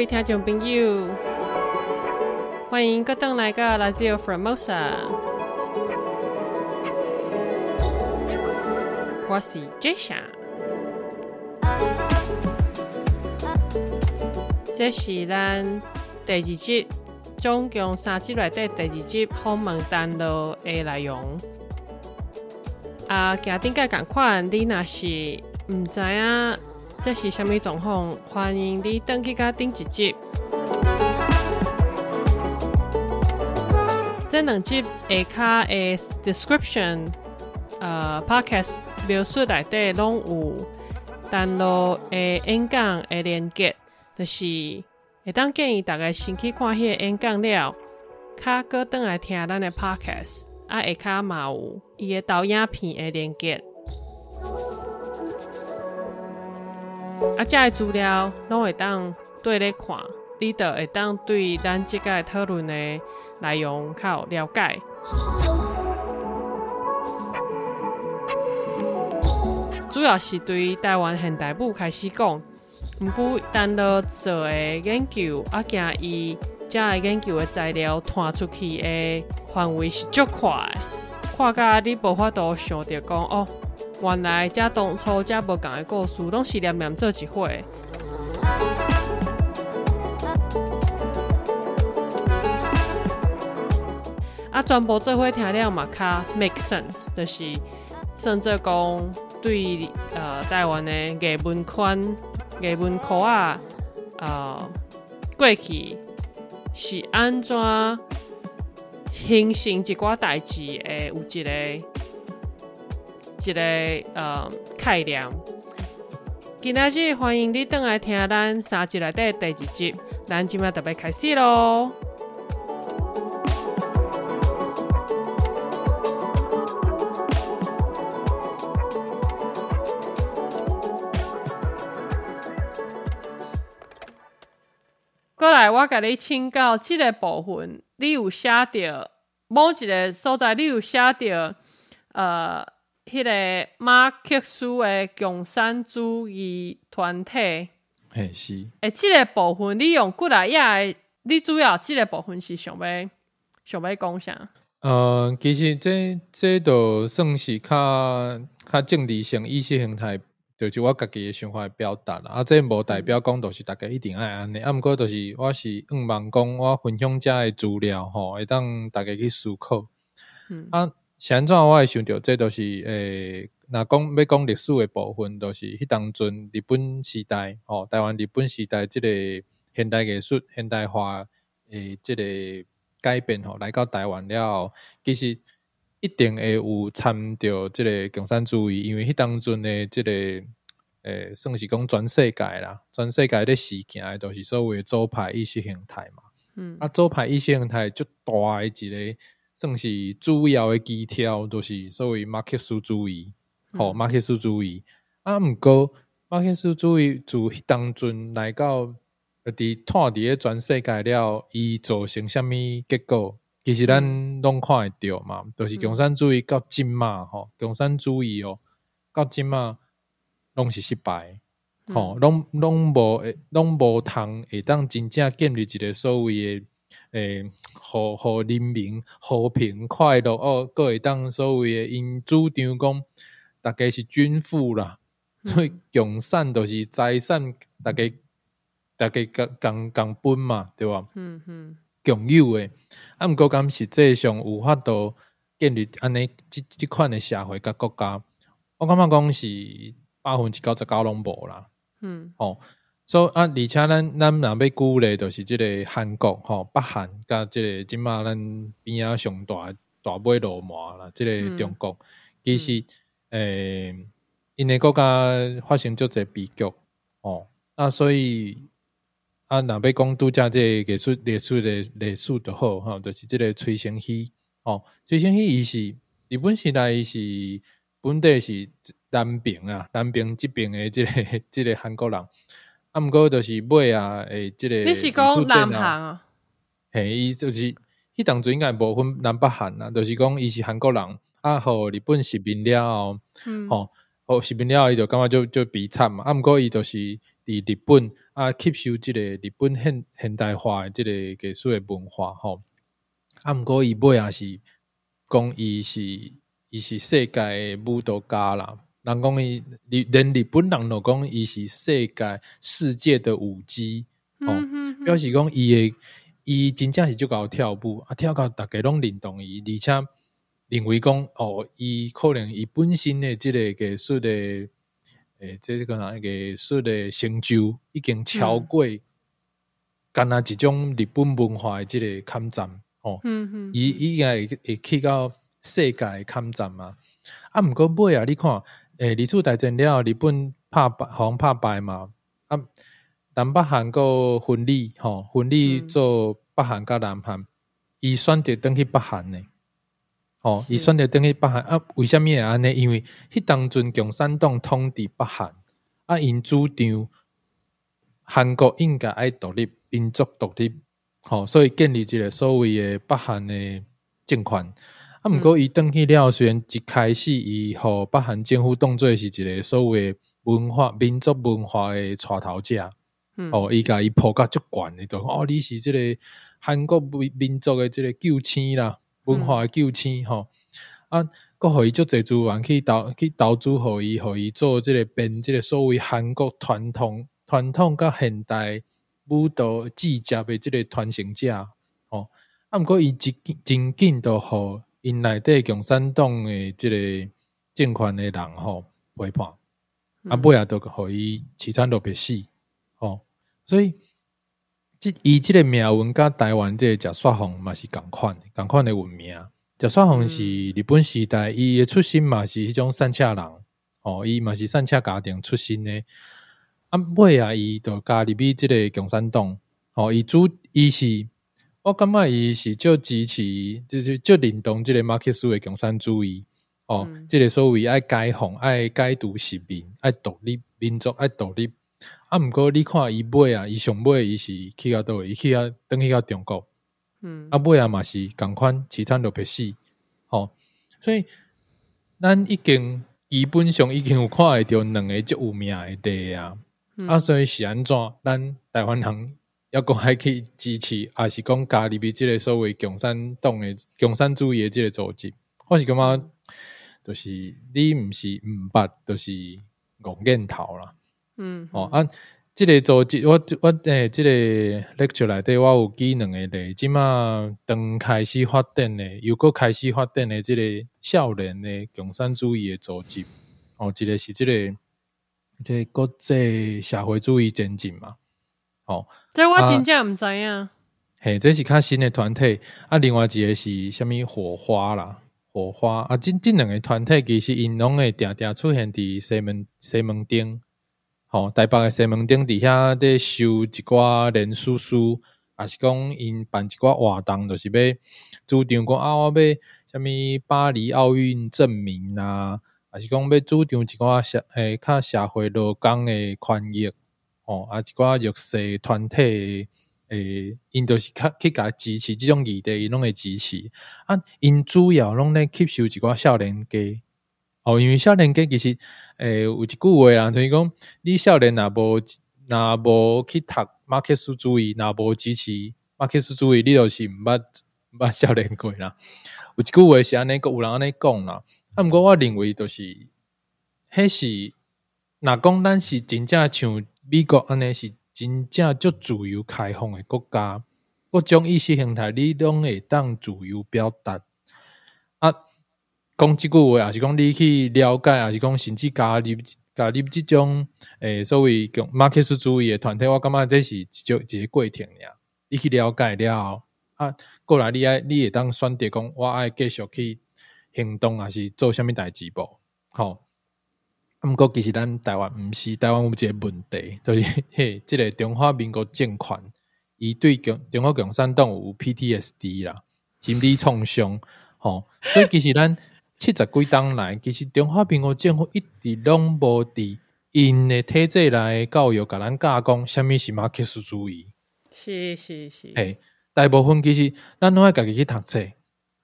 位听众朋友，欢迎各登来个来自 Formosa，我是 Jasha，这是咱第二集，总共三集内底第二集访问单的内容。啊，今顶个共款，你若是毋知影这是虾米状况，欢迎你登去甲顶一集。这两集下骹的 description，呃，podcast 描述内底拢有单录的演讲的连接，就是会当建议大家先去看迄个演讲了，卡搁倒来听咱的 podcast。啊，下骹嘛有伊个导演片的连接，啊，遮个资料拢会当对咧看，你著会当对咱即个讨论的内容较有了解。主要是对台湾现代舞开始讲，毋过单独做的研究啊，惊伊。遮个研究的材料传出去的范围是足快，看甲你无法度想着讲哦，原来遮当初遮无共的故事，拢是念念做一回。啊，全部做伙听了嘛，较 make sense，就是甚至讲对呃台湾的艺文圈、艺文科啊，呃过去。是安怎形成一寡代志诶？有一个一个呃概念。今仔日欢迎你倒来听咱三集内底第二集，咱今麦特别开始咯。过来，我甲你请教即个部分，你有写着某一个所在，你有写着呃，迄个马克思的共产主义团体，嘿是。诶，即个部分你用过来也，你主要即个部分是想要想要讲啥？呃，其实这这都算是较较政治性意识形态。就是我家己诶想法表达啦，啊，这无代表讲，就是大家一定爱安尼，啊，毋过就是我是希望讲，我分享遮诶资料吼，会当大家去思考。嗯，啊，现在我会想到，这都是诶，若讲要讲历史诶部分，都是迄当阵日本时代，吼，台湾日本时代即个现代艺术现代化诶，即个改变吼，来到台湾了，其实。一定会有参着即个共产主义，因为迄当阵诶即个诶，算是讲全世界啦，全世界咧事件诶，都是所谓左派意识形态嘛。嗯，啊，左派意识形态最大诶一个，算是主要诶基调，都是所谓马克思主义，吼，马克思主义。啊，毋过马克思主义自迄当阵来到，伫看伫咧全世界了，伊造成虾物结果？其实咱拢看会着嘛，都是共产主义到即嘛吼，共产主义哦，到即嘛拢是失败，吼，拢拢无会，拢无通会当真正建立一个所谓诶，诶，互互人民和平快乐哦，各会当所谓诶，因主张讲，大家是均富啦，所以共产都是财产，大家大家共共共分嘛，对吧？嗯嗯。共有诶，啊，毋过敢实际上有法度建立安尼即即款诶社会甲国家，我感觉讲是百分之九十九拢无啦。嗯，吼，所以啊，而且咱咱若要鼓励，就是即个韩国吼，北韩甲即个即马咱边仔上大大尾罗马啦，即个中国，其实诶，因诶国家发生足侪悲剧，哦，啊，所以。啊，若要讲拄则即个艺术、艺术的艺术就好吼，就是即个崔成熙吼，崔成熙伊是日本时代伊是本地是南平啊，南平即边的即个 即个韩国人，啊，毋过就是尾啊，诶，即个你是讲南韩啊？嘿，伊就是迄当阵应该无分南北韩啊，就是讲伊是韩国人，啊，互日本殖民了后，吼，哦，视频了伊就感觉就就悲惨嘛。啊，毋过伊就是伫日本啊吸收即个日本现现代化诶即个艺术诶文化吼。啊，毋过伊尾啊是讲伊是伊是世界诶舞蹈家啦。人讲伊日连日本人都讲伊是世界世界的舞姬，哦，表示讲伊诶伊真正是足够跳舞，啊跳到逐家拢认同伊，而且认为讲哦，伊可能伊本身诶即个艺术诶诶，即个哪艺术诶成就已经超过干那一种日本文化诶即个抗战，哦，伊伊应该会去到世界诶抗战嘛，啊，毋过尾啊，你看。诶，二次大战了，日本拍败，互拍败嘛。啊，南北韩个分离，吼，分离做北韩甲南韩，伊选择登去北韩呢。哦，伊选择登去北韩啊？为虾物会安尼？因为迄当阵共产党统治北韩，啊，因主张韩国应该爱独立，民族独立，吼，所以建立一个所谓诶北韩诶政权。啊，毋过伊登去了，虽然一开始伊互北韩政府当做是一个所谓文化、民族文化诶带头者，哦，伊甲伊抱甲足悬诶，就哦，你是即个韩国民民族诶即个救星啦，文化诶救星吼。啊，搁互伊足侪资源去投去投资，互伊互伊做即个编即个所谓韩国传统传统甲现代舞蹈技术诶即个传承者，哦，啊，毋过伊真真紧都互。因内底共产党诶，即个政权诶人吼背叛，啊，尾也都互伊凄惨落别死，吼，所以即伊即个命运甲台湾即个石刷红嘛是共款，共款诶运命。石刷红是日本时代，伊诶出身嘛是迄种散车人，吼，伊嘛是散车家庭出身诶，啊，尾啊，伊就加入去即个共产党，吼，伊主伊是。我感觉伊是就支持，就是就认同即个马克思的共产主义，哦，即个所谓爱解放、爱解读实民、爱独立民族、爱独立。啊，毋过你看伊买啊，伊上尾伊是去到倒位，伊去啊，等去到中国，嗯，啊尾啊嘛是共款凄惨落魄死，吼，所以咱已经基本上已经有看会着两个足有名诶地啊，啊，所以是安怎，咱台湾人。要讲还可以支持，还是讲家入比即个所谓共产党诶、共产主义诶即个组织，我是感觉，就是你毋是毋捌，就是戆眼头啦。嗯，哦啊，即个组织，我我诶，即个 lecture 内底，我有记两个咧，即马当开始发展诶，又搁开始发展诶，即个少年诶共产主义诶组织，哦，一个是即个即国际社会主义前进嘛。哦，这我真正毋知影。嘿，这是较新的团体，啊，另外一个是虾米火花啦，火花啊，这这两个团体其实因拢会定定出现伫西门西门町，吼，台北的西门町底下咧收一寡连书书，也是讲因办一寡活动，就是要主张讲啊，我要虾米巴黎奥运证明啊，也是讲要主张一寡社诶较社会劳工的权益。哦，啊，一寡弱势团体，诶，因都是较去甲支持即种议题，因拢会支持。啊，因主要拢咧吸收一寡少年家。哦，因为少年家其实，诶，有一句话啦，就是讲，你少年若无若无去读马克思主义，若无支持马克思主义，你就是毋捌毋捌少年过啦。有一句话是安尼，个有人安尼讲啦。啊，毋过我认为就是，迄是若讲咱是真正像。美国安尼是真正足自由开放诶国家，各种意识形态你拢会当自由表达。啊，讲即句话也是讲你去了解，也是讲甚至加入加入即种诶所谓叫马克思主义诶团体，我感觉这是一种一个过程呀。你去了解了，啊，过来你爱你会当选择讲，我爱继续去行动，还是做虾米代志无？吼。毋过其实咱台湾毋是台湾有一个问题，就是 嘿，即个中华民国政权，伊对共中国共产党有 PTSD 啦，心理创伤，吼。所以其实咱七十几当来，其实中华民国政府一直拢无伫因诶体制内教育，甲咱教讲虾米是马克思主义。是是是。嘿，大部分其实咱拢爱家己去读册，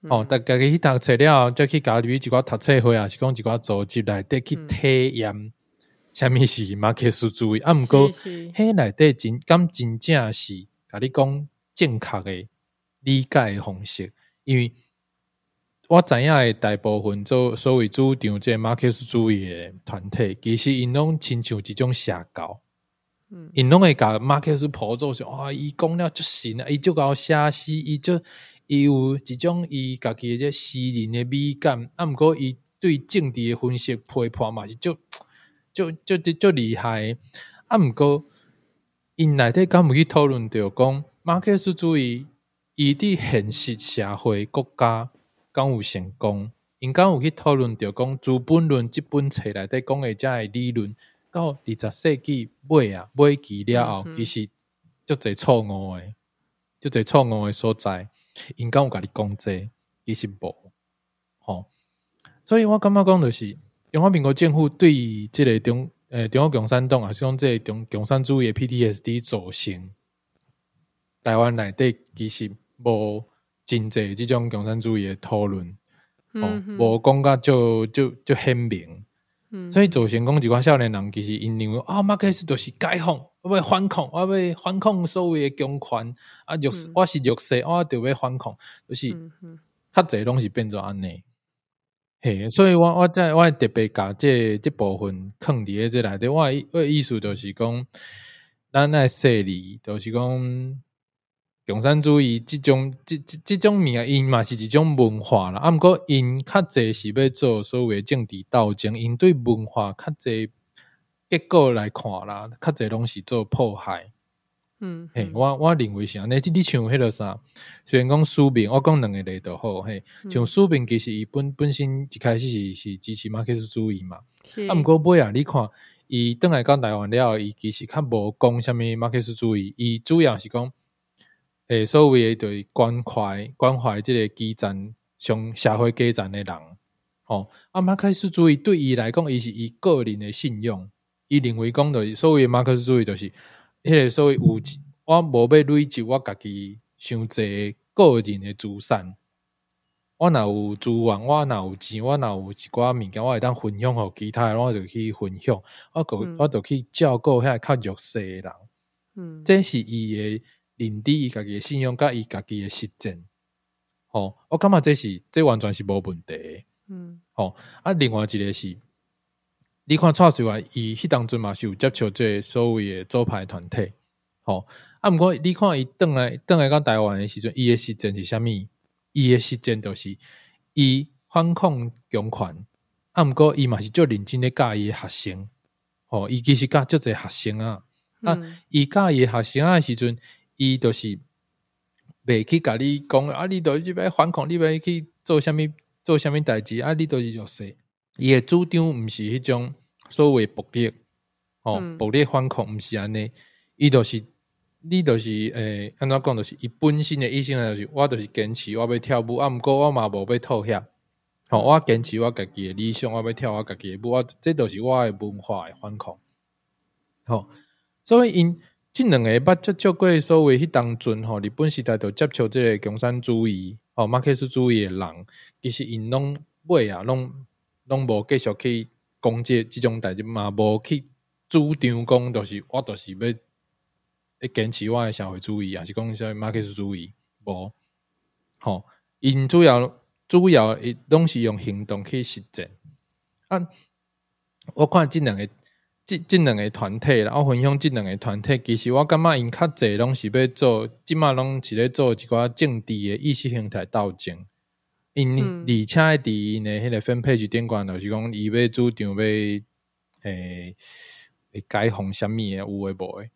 哦，大家去读册了，再去加入一寡读册会啊，是讲一寡组织内底去体验，虾米是马克思主义。啊？毋过，迄内底真敢真正是甲你讲正确诶理解方式，因为我知影诶大部分做所谓主张即马克思主义诶团体，其实因拢亲像一种邪教。嗯，因拢会甲马克思普做说，哇，伊讲了就神啊，伊就搞写诗，伊就伊有一种伊家己诶诗人诶美感，啊，毋过伊对政治诶分析批判嘛是足足足足足厉害，啊，毋过因内底敢有去讨论着讲马克思主义伊伫现实社会国家敢有成功，因敢有去讨论着讲《资本论》即本册内底讲诶遮诶理论。到二十世纪尾啊，尾期了后，其实足侪错误诶，足侪错误诶所在，应该有甲你讲这，其实无，吼。所以我感觉讲就是，中华民国政府对即个中诶中国共产党啊，是讲即个中共产主义 PTSD 造成台湾内底其实无真济即种共产主义诶讨论，哦，无讲甲就就就鲜明。所以造成讲一寡少年人其实因认为啊，马克思就是解放，我要反抗，我要反抗所谓的强权啊，弱我是弱势，我就要反抗，就是较侪拢是变做安尼。嘿，所以我我在我特别甲这这部分坑伫诶这内底，我我意思就是讲，咱爱说理，就是讲。共产主义即种、即、即、即种物啊，因嘛是一种文化啦。啊，毋过因较济是要做所谓政治斗争，因对文化较济结果来看啦，较济拢是做迫害。嗯，嘿，我我认为是安尼。你你像迄个啥，虽然讲苏炳，我讲两个例都好，嘿，像苏炳其实伊本本身一开始是是支持马克思主义嘛。啊，毋过尾啊，你看伊倒来到台湾了，伊其实较无讲啥物马克思主义，伊主要是讲。诶，所谓诶，对关怀关怀即个基层上社会基层诶人，吼，啊，马克思主义对伊来讲，伊是伊个人诶信用，伊认为讲着所谓马克思主义，就是迄个所谓有我无要累积我家己伤济个人诶资产，我若有资源，我若有钱，我若有一寡物件，我会当分享互其他诶，我就去分享，我个我就去照顾遐较弱势诶人，嗯，这是伊诶。认知伊家己诶信用，甲伊家己诶实践，吼，我感觉这是这完全是无问题，嗯，吼，啊，另外一个是，你看蔡水华伊迄当阵嘛是有接触这所谓诶左派团体，吼，啊，毋过你看伊转来转来到台湾诶时阵，伊诶实践是虾物？伊诶实践就是伊反抗强权，啊，毋过伊嘛是足认真咧教伊诶学生，吼，伊其实教足侪学生啊，啊，伊教伊诶学生啊时阵。伊就是袂去甲你讲啊，你著是要反抗，你要去做虾米做虾米代志啊，你著是弱势。伊诶主张毋是迄种所谓暴力，哦，暴力反抗毋是安尼。伊就是你就是诶，安怎讲就是伊本身诶意思就是，我就是坚持我要跳舞，啊，毋过我嘛无要妥协。吼，我坚持我家己诶理想，我要跳我家己诶舞，我这都是我诶文化诶反抗。吼，所以因。即两个捌接触过所谓迄当阵吼，日本时代就接触即个共产主义、吼马克思主义诶人，其实因拢尾啊，拢拢无继续去攻击即种代志嘛，无去主张讲，就是我就是要要坚持我诶社会主义，还是讲啥马克思主义，无吼，因主要主要伊拢是用行动去实践。啊，我看即两个。即即两个团体啦，我分享即两个团体，其实我感觉因较侪拢是要做，即马拢是咧做一寡政治诶意识形态斗争。因而且伫因诶迄个分配局顶管，就是讲伊要主张要诶解放虾米诶有诶无诶。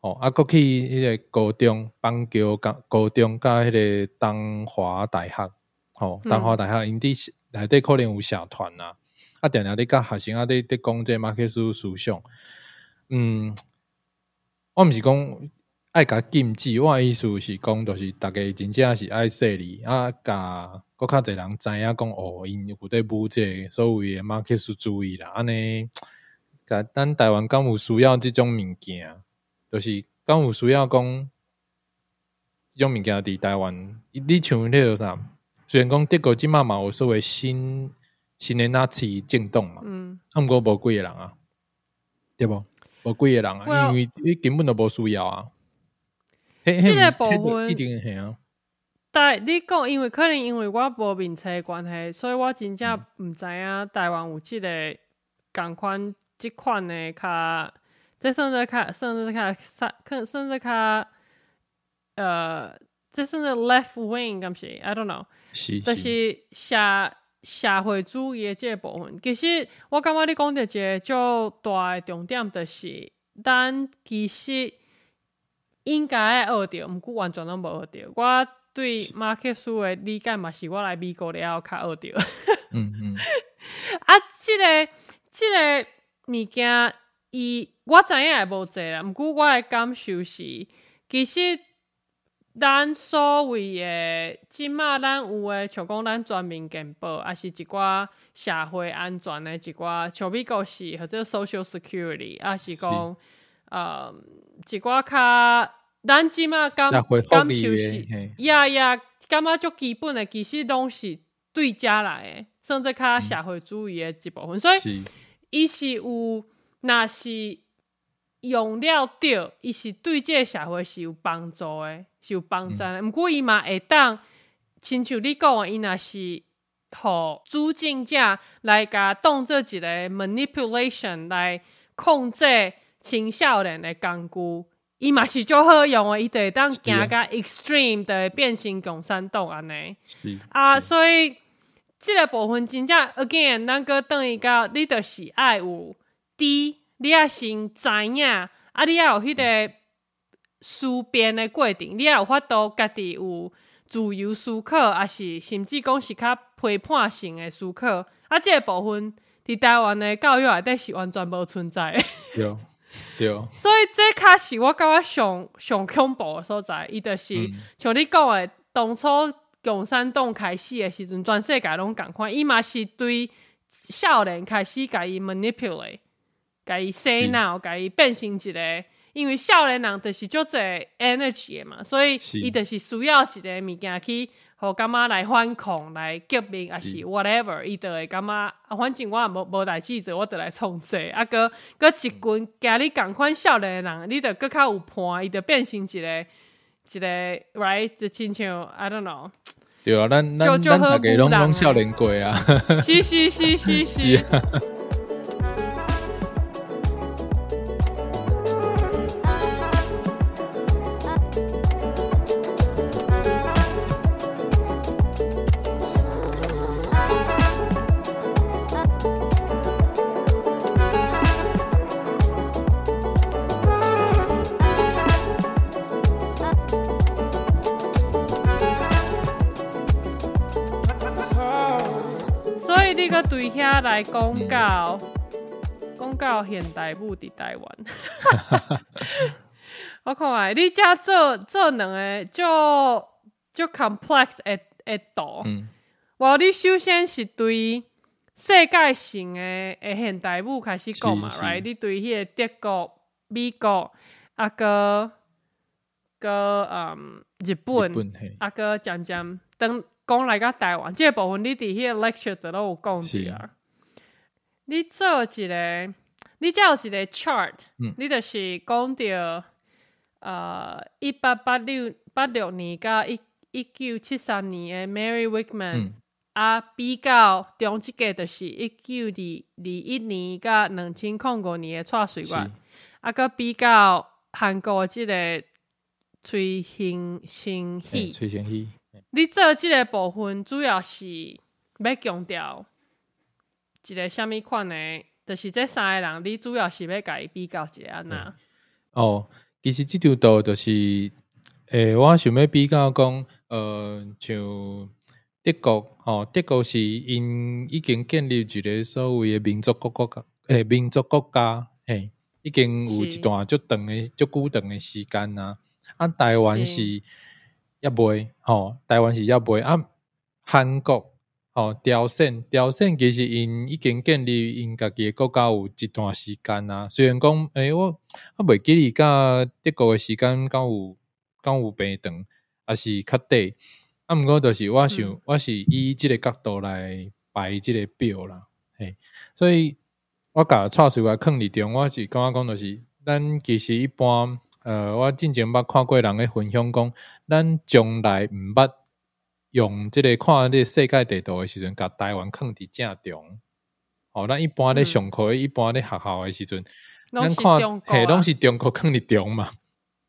哦，啊，过去迄个高中邦桥高高中甲迄个东华大学，吼，东华大学因伫内底可能有社团啊。啊，定定咧甲学生啊，咧咧讲这马克思思想。嗯，我毋是讲爱甲禁止，我意思是讲，就是逐家真正是爱说理啊，甲搁较侪人知影讲哦，因有伫补这所谓诶马克思主义啦，安尼，甲咱台湾敢有需要即种物件，就是敢有需要讲即种物件伫台湾，你像迄个啥？虽然讲德国即嘛嘛有所谓新新的纳粹政党嘛，嗯，啊毋过无几个人啊，对无？无几个人啊，因为你根本都无需要啊。迄这个迄部分一定系啊，但你讲，因为可能因为我无面册关系，所以我真正嗯。毋知影台湾有即个共款即款的较，这甚至较算至较甚甚至较呃，这甚至 left wing 敢是？I don't know，是就是社社会主义的即个部分。其实我感觉你讲到一个足大的重点，就是咱其实应该爱学着，毋过完全拢无学着。我对马克思的理解嘛，是我来美国了后较学着。嗯嗯，啊，即、个即、个物件，伊我知影会无济啦，毋过我的感受是，其实咱所谓的即马咱有诶，像讲咱全民健保，也是一寡社会安全诶一寡，像美国是或者 social security，还是讲呃一寡较咱即马感感受是呀呀，感觉足基本诶，其实拢是对家来的，甚至较社会主义诶一部分。所以，是。伊是有，若是用了着，伊是对即个社会是有帮助的，是有帮助的。毋、过伊嘛会当，亲像你讲的，伊若是。互主政者来甲当做一个 manipulation 来控制青少年的工具，伊嘛是足好用的，伊就会当行甲 extreme 的变成共产党安尼。是啊，所以即个部分真正 again，咱个等于到你著是爱有知，你也先知影，啊，你也有迄个思辨的过程，你也有法度家己有自由思考，还是甚至讲是较批判性的思考。啊，即个部分伫台湾的教育内底是完全无存在的。对对，所以这较是我感觉上上恐怖的所在，伊就是、嗯像你讲的，当初共产党开始的时阵，全世界拢共款，伊嘛是对少年开始甲伊 manipulate，甲伊洗脑，甲伊变成一个，因为少年人就是足侪 energy 的嘛，所以伊就是需要一个物件去。互感觉来反抗、来革命，还是是。whatever，伊就会感觉，啊，反正我也无无代志做，我就来创这个，啊，搁搁一群甲你共款少年的人，你就搁较有伴，伊就变成一个一个 right，就亲像 I don't know，对啊，咱咱咱大家拢拢少年过啊，是是是是是你搁对遐来讲到讲到现代舞伫台湾，我看下你遮做做两个就就 complex 的的度。嗯，哇！你首先是对世界性的诶现代舞开始讲嘛是是，right？你对迄个德国、美国，啊个个嗯日日本，本嘿，啊个渐渐等讲来个台湾，即、个部分你伫迄个 lecture 都都有讲是着啊。你做一个，你才有一个 chart，、嗯。你就是讲着呃一八八六八六年甲一一九七三年的 Mary Wickman，、嗯。啊比较中即个就是一九二二一年甲两千零五年的蔡水是。月，啊个比较韩国的即个崔兴兴嘿喜。崔贤熙，你做即个部分主要是要强调一个虾物款的，就是这三个人，你主要是要甲伊比较一下安那。哦，其实即条道就是，诶、我想要比较讲，呃，像德国，吼、德国是因已经建立一个所谓诶民族国国家，诶、民族国家，嘿，已经有一段足长诶、足久长诶时间啊。啊，台湾是是抑未，吼、台湾是抑未。啊，韩国，吼、朝鲜，朝鲜其实因已经建立因家己诶国家有一段时间啊。虽然講，誒、我我袂记哩，甲德国诶时间敢有敢有平長，還是较短。啊，毋过就是我想，嗯我是以即个角度来排即个表啦，嘿，所以我甲蔡水话坑里中，我是感觉讲就是，咱其实一般，呃，我之前捌看过人咧分享讲，咱从来毋捌用即个看即个世界地图诶时阵，甲台湾放伫正中。哦，咱一般咧嗯上课，一般咧学校诶时阵，咱看嘿，中国啊拢是中国放伫中嘛。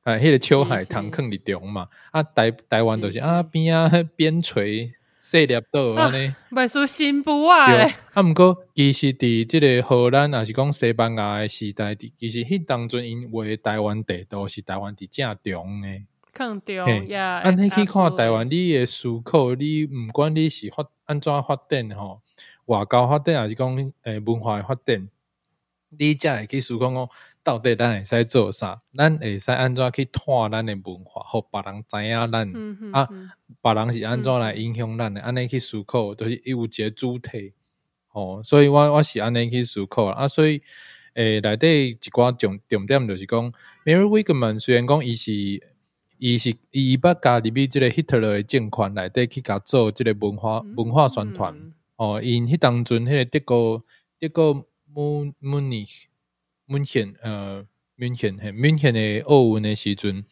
啊，迄、个秋海棠放伫中嘛，啊台台湾就是是啊边啊迄边陲细粒岛安尼，袂输新妇啊对咧，。啊毋过其实伫即个荷兰也是讲西班牙诶时代，伫其实迄当阵因画的台湾地图是台湾伫正中诶。肯定嘿呀。啊，你去看台湾，你诶思考，你毋管你是发安怎发展吼，外交发展还是讲诶文化诶发展，你才会去思考讲，到底咱会使做啥？咱会使安怎去拓咱诶文化，互别人知影咱，啊哼别人是安怎来影响咱诶？安尼去思考，就是伊有一个主体。吼、所以我我是安尼去思考啊，所以诶内底一寡重重点就是讲，Mary Wigman 虽然讲伊是伊是伊捌加入去即个 Hitler 诶政权内底去甲做即个文化文化宣传。嗯哦，因迄当阵迄个德国德國慕慕尼 mun hiện 呃 mun hiện 嘿 mun hiện 诶奥运诶时阵，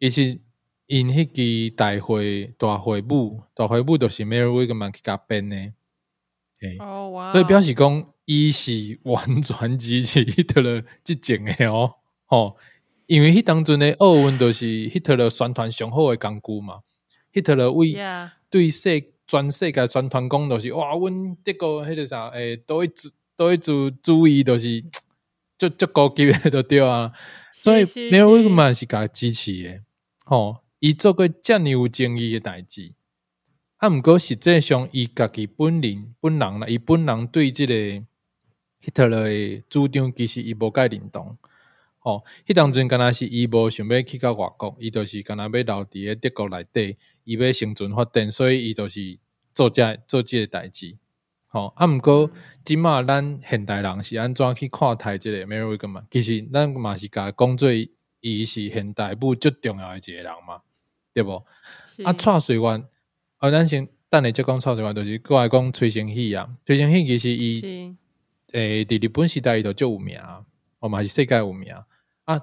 其實因迄支大会大会舞大会舞都是 Mary Wigman 去甲編诶，嘿，哦哇，所以表示讲伊是完全支持 Hitler 即種诶哦，吼、因为迄当阵诶奧運就是 Hitler 宣传上好诶工具嘛，Hitler 為 Yeah，对世全世界宣传讲，就是哇，阮德国迄个啥，诶、都会主都会主注意，就是足足高级诶，就对啊。所以没有为是什么是甲支持诶，吼、伊做过遮尔有正义诶代志。啊，毋过实际上伊家己本人本人啦，伊本人对即个 Hitler 诶主张，其实伊无介认同。吼、迄当阵敢若是伊无想要去到外国，伊就是敢若要留伫咧德国内底，伊要生存发展，所以伊就是做遮做即个代志。吼、啊，毋过即马咱现代人是安怎去看待即个 Mary Wigman？其实咱嘛是甲讲做伊是现代舞最重要诶一个人嘛，对无？啊，蔡水灣，啊，咱先等下再讲蔡水灣，就是过来讲崔成喜啊，崔成喜其实伊。诶，伫日本时代伊就足有名，哦嘛是世界有名啊。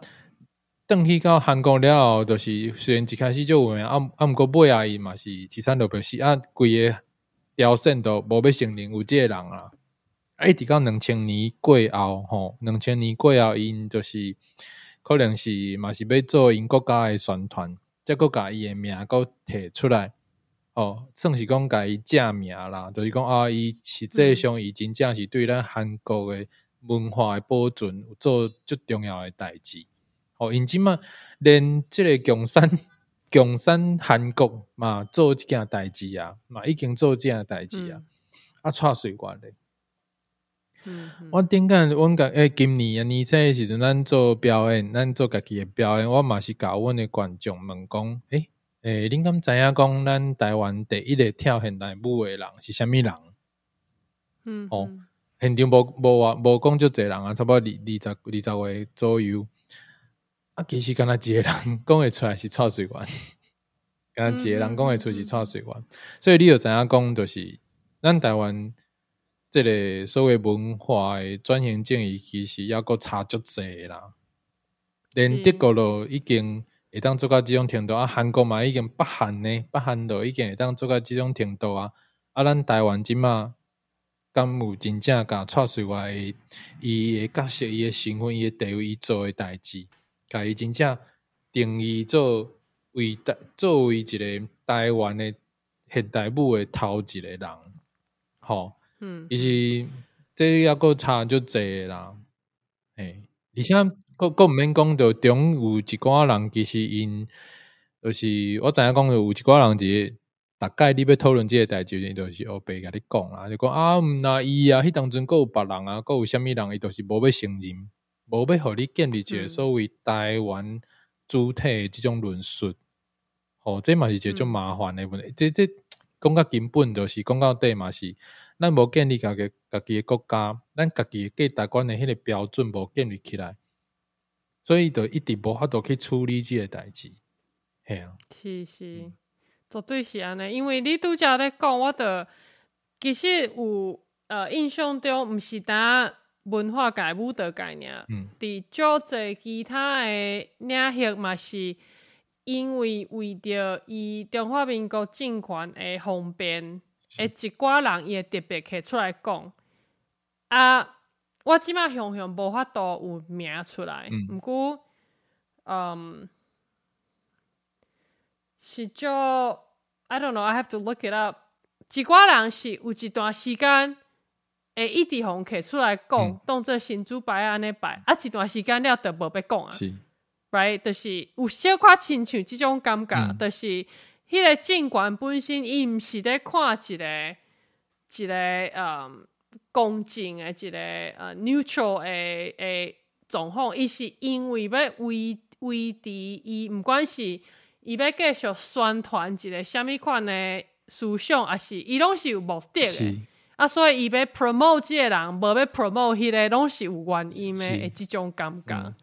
转去到韩国了后，就是虽然一开始足有名，啊啊，毋过尾啊伊嘛是凄惨落魄死，啊，规个条线都无要承认有即个人啊。啊，一直到两千年过后，吼，两千年过后，因就是可能是嘛是要做因国家诶宣传，则佫甲伊诶名佫摕出来。哦，算是讲甲伊正名啦，就是讲啊，伊实际上伊真正是对咱韩国诶文化诶保存有做足重要诶代志。哦，因即嘛连即个共产共产韩国嘛做即件代志啊，嘛已经做即件代志啊，啊，蔡水管咧。嗯嗯我顶间阮甲诶，今年啊年初诶时阵，咱做表演，咱做家己诶表演，我嘛是甲阮诶观众问讲，诶、诶，恁敢知影讲咱台湾第一个跳现代舞诶人是虾米人？嗯哦嗯现场无无话无讲足侪人啊，差不多二二十二十位左右。啊，其实敢若一个人讲会出来是蔡水源，敢若一个人讲会出是蔡水源，所以你就知影讲，就是咱台湾即个所谓文化诶转型正义，其实抑佫差足济啦。连德国咯已经会当做到即种程度，啊，韩国嘛已经北韩呢，北韩咯已经会当做到即种程度啊，啊，咱台湾即嘛。敢有真正甲蔡水源诶，伊诶角色、伊诶身份、伊诶地位、伊做诶代志，甲伊真正定义做为台作为一个台湾诶现代舞的头一个人，吼、嗯。伊是这抑佫差足济啦，嘿，而且佫佫毋免讲着中有一寡人，其实因就是我知影講有一寡人是。大概你要讨论即个代志，伊就是黑白甲你讲啊，就讲啊，毋若伊啊，迄当阵佫有别人啊，佫有啥物人，伊就是无要承認，無要互你建立一個嗯所谓台湾主體的即种论述。吼、这嘛是一個足嗯麻烦的问题。这这讲到根本，就是讲到底嘛是，咱无建立家己家己诶国家，咱家己诶价值观诶迄个标准无建立起来，所以就一直无法度去处理即个代志。係啊，是是，绝对是安尼，因为你拄则咧讲，我着其实有呃印象中，毋是单文化界舞蹈概念，嗯，伫足侪其他诶领域嘛是因为为着伊中华民国政权诶方便，诶一寡人伊会特别摕出来讲。啊，我即马想想无法度有名出来，嗯毋过，嗯，是叫 I don't know, I have to look it up。一寡人是有一段时间会一直互摕出来讲嗯，当做新主牌安尼摆，啊一段时间了就无要讲啊。是，right，就是有小可亲像即种感觉，嗯。就是迄个政权本身伊毋是咧看一个一个嗯公正诶一个呃 neutral 诶诶状况，伊是因为要维维持伊毋管是伊要继续宣传一个虾米款诶思想，还是伊拢是有目的诶。是，啊，所以伊要 promote 即个人，无要 promote 迄个，拢是有原因诶，是诶，即种感觉。嗯。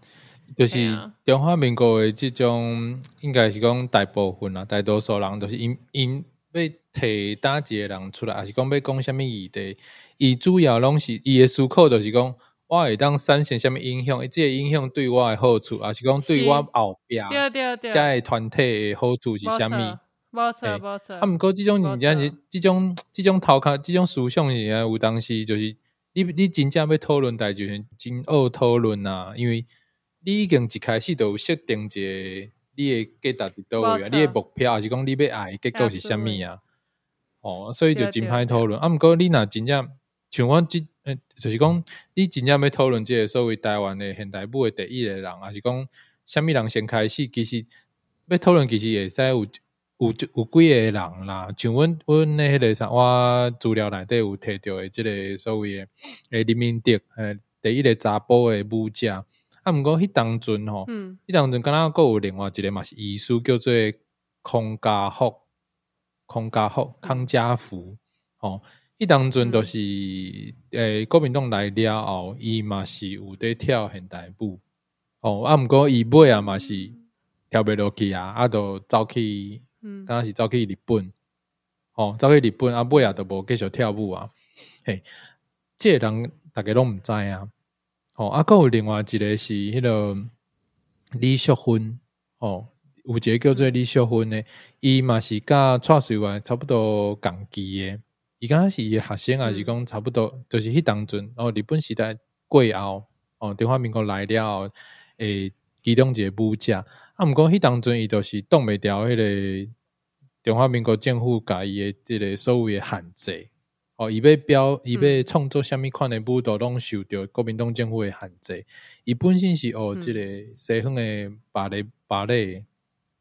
就是中华民国的即种，应该是讲大部分啊，大多数人都是因因要摕打一个人出来，还是讲要讲啥物议题，伊主要拢是伊的思考，就是讲我会当产生啥物影响，即个影响对我的好处，还是讲对我后壁对对对，遮个团体的好处是无啥物？错，无错嘿无错。啊，毋过即种没人家是错即种即种头壳即种思想是啊，有当时就是你你真正要讨论代志，就是真恶讨论啊，因为你已经一开始就有设定一个你的价值伫倒位啊，你的目标，还是讲你要爱的结果是啥物啊？哦，所以就真歹讨论。啊，毋过你若真正像我即，呃，就是讲你真正要讨论即个所谓台湾的现代舞的第一个人，还是讲啥物人先开始，其实要讨论其实会使有有有几个人啦。像阮阮那迄个啥，我资料内底有摕到的即个所谓的诶林明德，诶第一个查甫诶舞者。啊，毋过迄当阵吼，嗯迄当阵敢若佫有另外一个嘛是医师叫做康家福，康家福、康家福，吼、迄当阵就是诶、国民党来了后，伊嘛是有伫跳现代舞，哦，啊，毋过伊尾啊嘛是跳袂落去啊，啊，都走去，嗯敢若是走去日本，吼、走去日本，啊，尾啊都无继续跳舞啊，嘿，即、个人逐个拢毋知啊。哦，啊，佫有另外一个是迄个李秀芬，哦，有一个叫做李秀芬的，伊嘛是甲蔡水外差不多共期的，伊敢若是伊的学生，啊是讲差不多，就是迄当阵，哦，日本时代过后，哦，中华民国来了后，诶，其中一个舞者，啊，毋过迄当阵伊就是挡袂牢迄个中华民国政府甲伊诶即个所谓诶限制。哦，伊要表，伊要创作啥物款诶舞蹈，拢受着国民党政府诶限制。伊本身是学即个西方的芭蕾，芭蕾，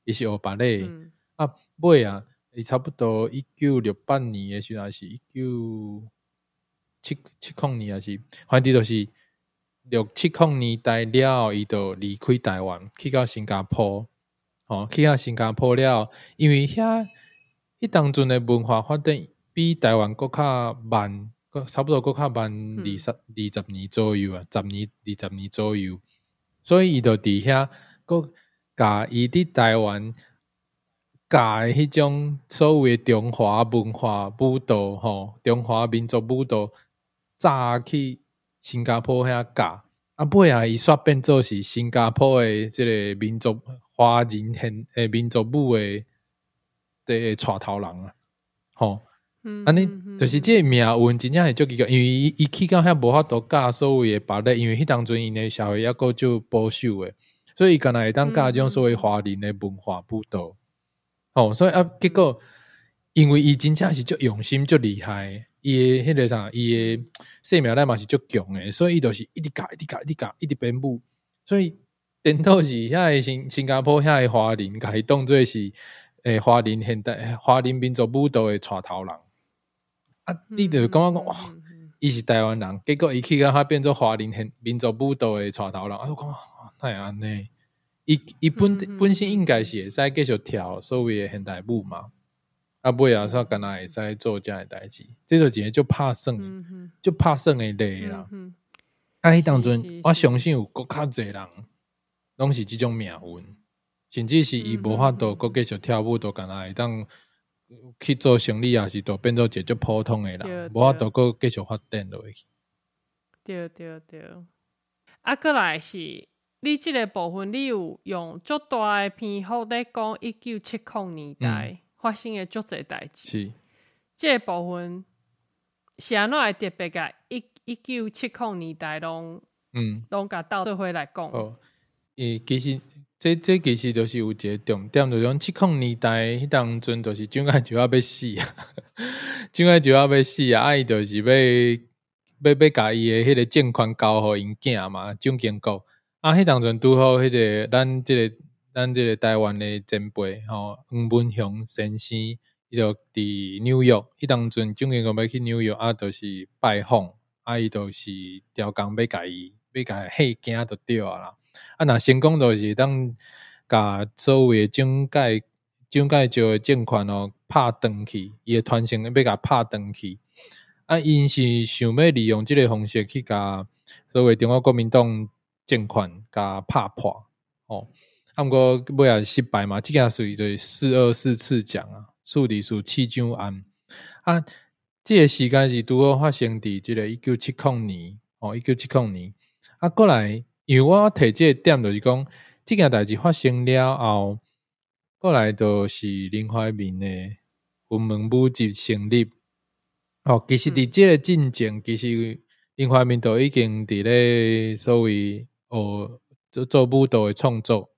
伊是学芭蕾。嗯啊，尾啊，伊差不多一九六八年诶时候，还是一九七七零年，还是反正就是六七零年代了，伊就离开台湾，去到新加坡。哦，去到新加坡了，因为遐迄当阵的文化发展比台湾搁较慢，搁差不多搁较慢二十、二十年左右啊，十年、二十年左右。所以伊就伫遐，搁甲伊伫台湾教的迄种所谓中华文化舞蹈吼，中华民族舞蹈，早去新加坡遐教，啊尾啊伊煞变做是新加坡的即个民族华人现诶民族舞的的带头人啊，吼。嗯安尼嗯就是即个命运真正是足奇怪，因为伊伊去到遐无法度教所谓的芭蕾，因为迄当阵因诶社会抑个就保守诶，所以伊干若会当教即种所谓华人诶文化舞蹈。哦，所以啊，结果因为伊真正是足用心、足厉害的，伊诶迄个啥，伊诶生命咱嘛是足强诶，所以伊就是一直教、一直教、一直教、一直编舞，所以颠倒是遐诶新新加坡遐诶华人，甲伊当做是诶华人现代华人民族舞蹈诶带头人。啊，你就感觉讲哇，伊是台湾人，结果伊去甲遐变做华人现民族舞蹈诶带头人，啊，我讲哪会安尼？伊伊本本身应该是会使继续跳所谓诶现代舞嘛，啊尾啊煞敢若会使做遮诶代志，这就一个就拍算的，嗯嗯就拍算诶例啦。嗯啊，迄当阵是是我相信有搁较侪人拢是即种命运，甚至是伊无法度搁继续跳舞，都敢若会当去做生理，也是都变做一个普通的对啦，无法度搁继续发展落去。对对对。啊，过来是你即个部分，你有用足大诶篇幅咧讲一九七零年代发生诶足侪代志。是，即个部分是安怎会特别甲一一九七零年代拢嗯，拢甲倒做伙来讲？哦，伊其实这这其实就是有一个重点，就是讲七零年代迄当阵，就是蒋介石要要死啊，蒋介石要要死啊，啊伊就是要要要甲伊诶迄个政权交互因囝嘛，蒋经国。啊，迄当阵拄好迄个咱即、个咱即个台湾诶前辈吼，黄文雄先生，伊就伫纽约，迄当阵正经国要去纽约，啊，就是拜访，啊，伊就是调工要甲伊要甲伊吓惊就对啊啦。啊，若成功就是当甲所谓诶蒋介蒋介石诶政权哦拍断去，伊诶传承要甲拍断去。啊，因是想要利用即个方式去甲所谓中国国民党政权甲拍破，哦，啊，毋过尾也失败嘛，即件属于就是四二四次奖啊，数理数弃蒋案啊，即个时间是拄好发生伫即个一九七零年，哦，一九七零年，啊，过来，因为我提即个点就是讲，即件代志发生了后，过来就是林怀民诶云门舞集成立。哦，其实伫即个进程，其实林怀民都已经伫咧所谓哦做做舞蹈诶创作。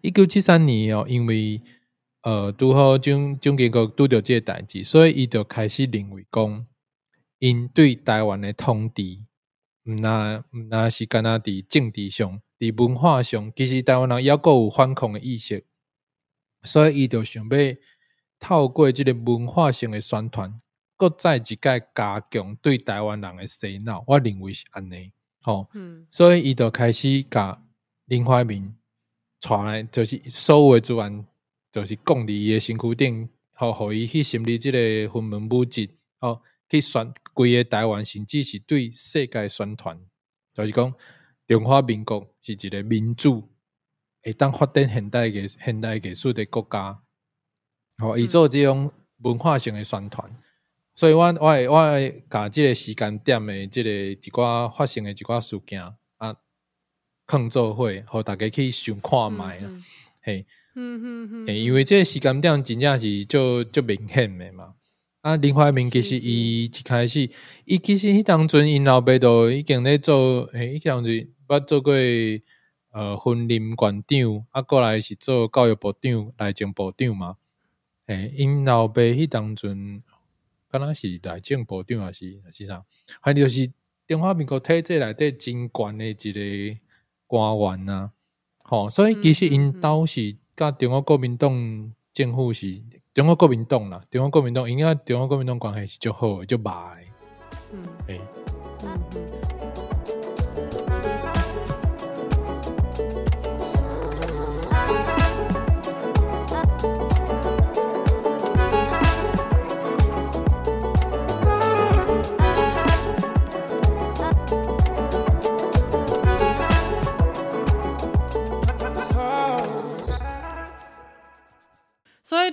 哦，一九七三年哦，因为呃拄好蒋蒋经国拄着即个代志，所以伊就开始认为讲，因对台湾诶统治，毋那毋那是敢若伫政治上、伫文化上，其实台湾人抑阁有反抗诶意识，所以伊就想要。透过即个文化性诶宣传，搁再一届加强对台湾人诶洗脑，我认为是安尼，吼、嗯所以伊就开始甲林怀民传来，就是所有诶资源，就是讲伫伊诶身躯顶，吼，互伊去成立即个云门舞集，吼，去宣规个台湾，甚至是对世界宣传，就是讲中华民国是一个民主，会当发展现代艺现代艺术诶国家。吼，伊做即种文化性诶宣传，所以我我会我会甲即个时间点诶，即个一寡发生诶一寡事件啊，放做伙，互大家去想看卖啦，嗯。嘿，嗯嗯嗯，因为即个时间点真正是就就明显诶嘛。啊，林怀民其实伊一开始，伊其实迄当阵因老爸都已经咧做，嘿，迄当阵捌做过呃婚林馆长，啊，过来是做教育部长、内政部长嘛。诶，因老爸迄当阵，敢若是内政部长还是是啥，反正就是中华民国体制内底真悬诶一个官员啊、吼、所以其实因兜是甲中国国民党政府是中国国民党啦，中国国民党因甲中国国民党关系是足好诶，足歹诶，嗯。诶、嗯嗯。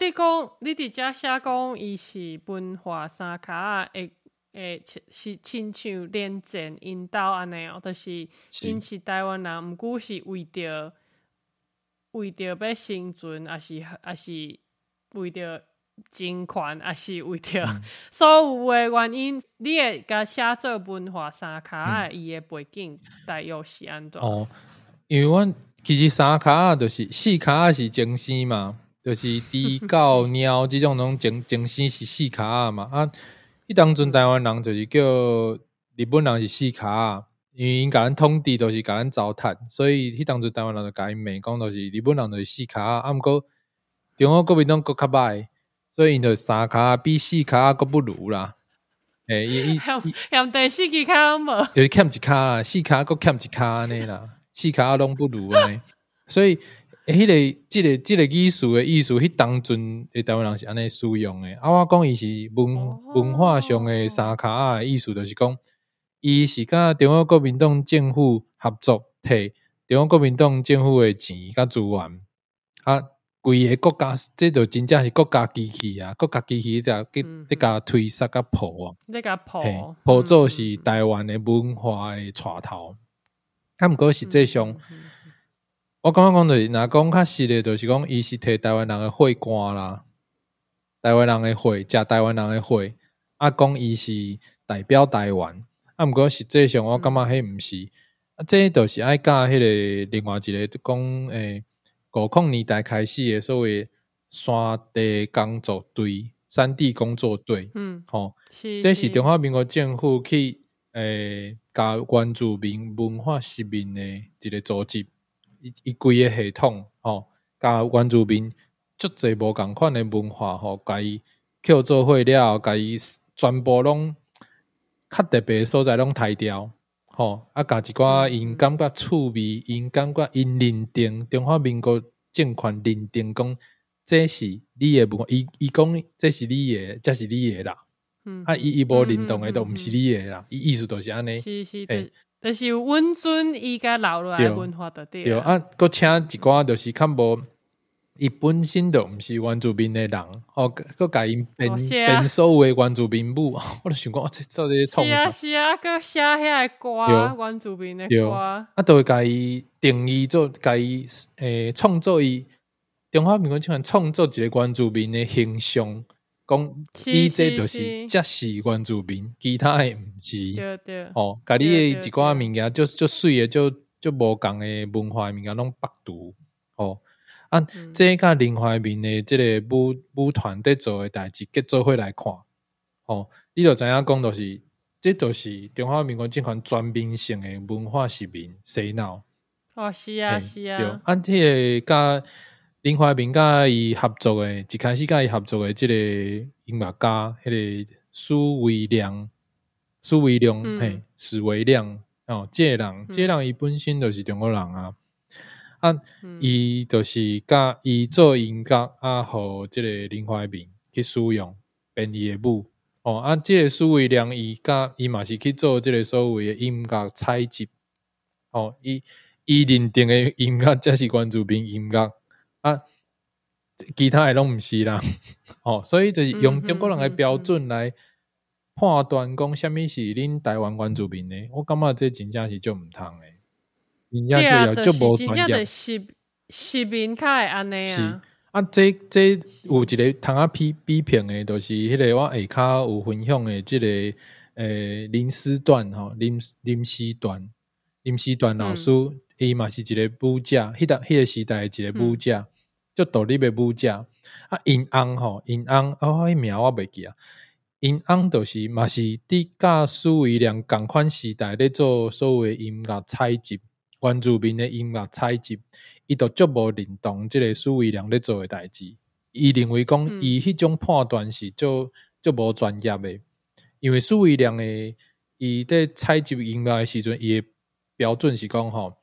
你讲，你伫遮写讲，伊是文化三骹啊，会会是亲像连战因兜安尼哦，就是是因是台湾人，毋过是为着为着要生存，也是也是为着争权，也是为着嗯 所有诶原因，你会甲写做文化三骹啊，伊诶背景大约是安怎？嗯哦，因为阮其实三骹啊，就是四骹啊是精神嘛，就是猪狗猫即种拢情情生是四骹啊嘛。啊，迄当阵台湾人就是叫日本人是四骹啊，因为因甲咱统治都是甲咱糟蹋，所以迄当阵台湾人就甲因骂讲，就是日本人就是四骹啊。啊，毋过中国国民党搁较歹，所以因就三骹啊比四骹啊搁不如啦。诶、伊伊嫌嫌第四支骹拢无，就是欠一骹啦，四骹搁欠一骹安尼啦，四骹拢不如安尼。所以，迄、个即、个即、个艺术诶艺术，迄当阵诶台湾人是安尼使用诶。啊，我讲伊是文、哦文化上诶三骹啊诶意思，就是讲伊是甲中国国民党政府合作，摕中国国民党政府诶钱甲资源，啊，规个国家，这就真正是国家机器啊！国家机器在给嗯在甲推杀甲破啊！你甲破嘿，破做是嗯台湾诶文化诶带头。啊，毋过实际上，嗯嗯嗯我感觉讲就是，若讲较实的，就是讲伊是摕台湾人的血汗啦，台湾人的血，食台湾人的血，啊，讲伊是代表台湾。啊，毋过实际上，我感觉迄毋是。啊，这就是爱甲迄个另外一个讲诶，五零年代开始的所谓山地工作队、山地工作队，嗯，吼、是这是。中华民国政府去诶，甲关注民文化失明的一个组织，伊伊规个系统吼，甲原住民足侪无共款的文化吼，甲伊扣做伙了后，甲伊全部拢较特别诶所在拢抬掉，吼，啊，甲一寡因感觉趣味，因感觉因认定中华民国政权认定讲，这是你诶文化，伊伊讲这是你诶，这是你诶啦。啊，伊伊无认同诶，都毋是你诶啦，伊意思就是安尼。是是，嘿就就是温尊伊甲留落来对。的文化的对对，啊，搁请一寡就是较无，伊本身就毋是原住民的人，哦，搁甲因变哦是啊。变所有的原住民母，我就想讲，哦，这到底在创是啊啥？是啊，佮写遐个歌，对。原住民的歌，啊，都会甲伊定义做，甲伊诶创作伊中华民国政权创作一个原住民的形象，讲是伊这是就是是才是原住民，其他诶毋是。对对，哦，甲你诶一寡物件，就就水诶，就就无共诶文化物件拢百度。哦，啊，嗯这甲林怀民诶即个舞舞团在做诶代志，结做伙来看。哦，你就知影讲，就是这就是中华民国即款全面性诶文化市民洗脑。哦是啊嘿是对，啊，啊，迄个甲林怀民甲伊合作诶，一开始甲伊合作诶，即个音乐家，迄、个苏维良，苏维良，嗯。嘿，史维亮，哦，即、个人，即、个人伊本身就是中国人啊，啊，嗯。伊就是甲伊做音乐啊，互即个林怀民去使用编伊诶舞，哦，啊，即、个苏维良伊甲伊嘛是去做即个所谓诶音乐采集，哦，伊伊认定诶音乐则是关注民音乐啊，其他诶拢毋是啦，哦，所以就是用中国人诶标准来判断讲啥物是恁台湾原住民诶，我感觉这真正是足毋通诶，真正要足无是真正专业。的。是是民较会安尼是。啊，啊，这这有一个通啊批批评诶，就是迄个我下骹有分享诶即、个诶林思段吼，林林思段，林思段老师，伊嘛、是一个舞者，迄搭迄个时代的一个舞者，足独立诶舞者。啊，因翁吼，因翁哦，迄名我袂记啊。因翁就是嘛是伫甲苏维良共款时代咧做所谓音乐采集，原住民诶音乐采集。伊都足无认同即个苏维良咧做诶代志，伊认为讲嗯伊迄种判断是足足无专业诶，因为苏维良诶，伊伫采集音乐诶时阵，伊诶标准是讲吼，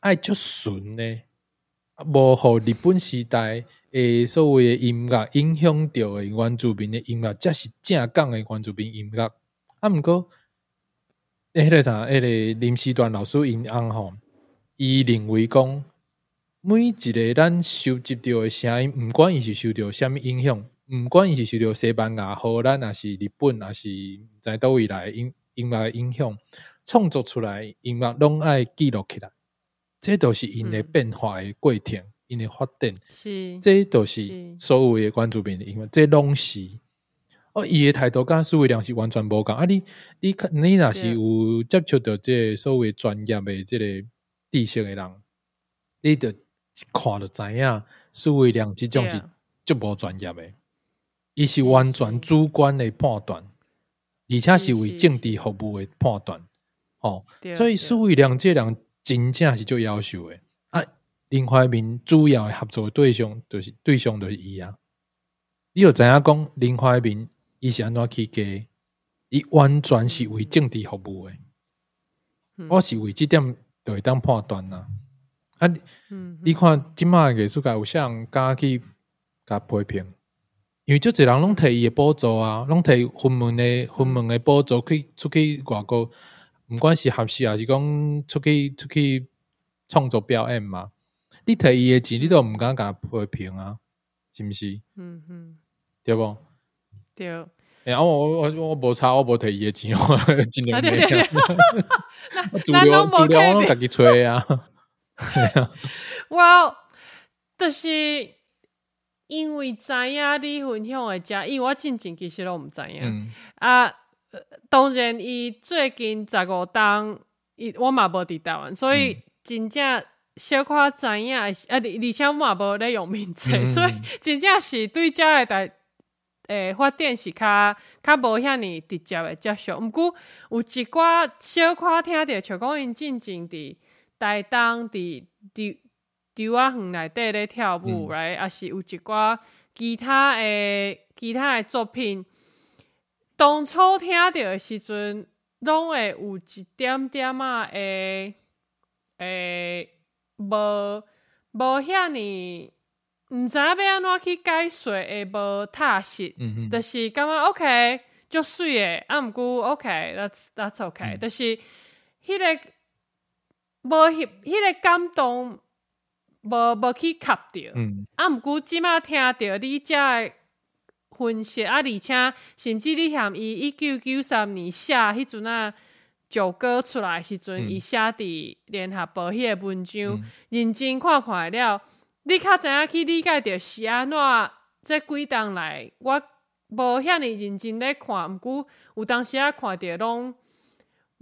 爱足纯呢，无互日本时代诶所谓诶音乐影响着诶原住民诶音乐，才是正港诶原住民音乐。啊，毋过，诶，迄个啥，迄个林时段老师因翁吼。伊认为讲，每一个咱收集到诶声音，毋管伊是受到啥物影响，毋管伊是受到西班牙、荷兰，还是日本，还是毋知倒位来的音音乐的影响，创作出来音乐拢爱记录起来。这都是因的嗯变化的过程，因的发展。是，这都是是所有的关注民的音乐，这拢是。哦，伊的态度甲苏伟良是完全无共。啊你，你看你若是有接触到这个所谓专业的这个知识的人，你就看就知影，苏伟良即种是足无专业的，伊是完全主观的判断，而且是为政治服务的判断。哦，所以对苏维良这人真正是最优秀诶啊！林怀民主要诶合作对象就是对象就是伊啊。你有知影讲林怀民伊是安怎起家？伊完全是为政治服务诶。嗯我是为即点就会当判断啦。啊，你嗯，你看即摆的艺术界有啥人敢去甲批评？因为足侪人拢摕伊诶补助啊，拢摕分文诶分文诶补助去出去外国，毋管是合适还是讲出去出去创作表演嘛。你摕伊诶钱，你都毋敢甲批评啊，是毋是？嗯嗯，对无？对。哎、啊，我我我我无差，我无摕伊诶钱，我真啊年没对对对啊。资咱拢无资料我拢家己吹啊。我就是因为知影你分享诶遮，因为我进前其实拢毋知影。嗯啊，呃当然，伊最近十五档，伊我嘛无伫台湾，所以嗯真正小可知影啊，而而且我嘛无咧用面册，嗯所以 真正是对遮个代诶发展是较较无遐尼直接的接受。毋过有一寡小可听着，像讲因进前伫台东伫伫伫啊园内底咧跳舞嗯来，啊是有一寡其他诶其他诶作品。当初听到的时阵，拢会有一点点仔诶诶，无无遐尼，毋知影要安怎去解说，会无踏实，嗯嗯，就是感觉 OK，足水诶，啊毋过 OK，that's that's OK，、嗯。就是迄、个无迄迄个感动，无无去吸着。嗯。啊，毋过即马听着你遮诶分析。啊，而且甚至你嫌伊一九九三年写迄阵啊九歌出来时阵，嗯。伊、写伫联合报迄个文章，嗯。认真看看了，你较知影去理解着是安怎即几档来，我无遐尼认真咧看，毋过有当时啊看着拢。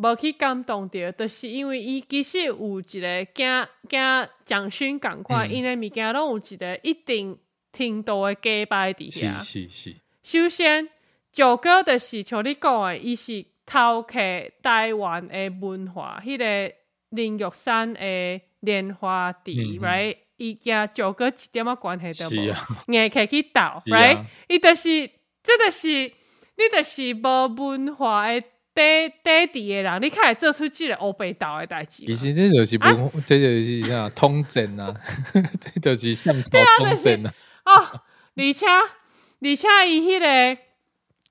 无去感动着，就是因为伊其实有一个惊惊蒋勋共款，嗯。因诶物件拢有一个一定程度的加摆伫是遐。是是，首先，九哥就是像你讲的，伊是偷客台湾的文化，迄、个林玉山的莲花池，right？伊甲九哥一点仔关系都无，是啊，硬客去斗是啊，right？伊就是，这就是你就是无文化的底底地的人，你较会做出即个乌白道的代志。其实这就是啊文，这就是啥通证啊，这就是通证啊。哦，而且而且伊迄、个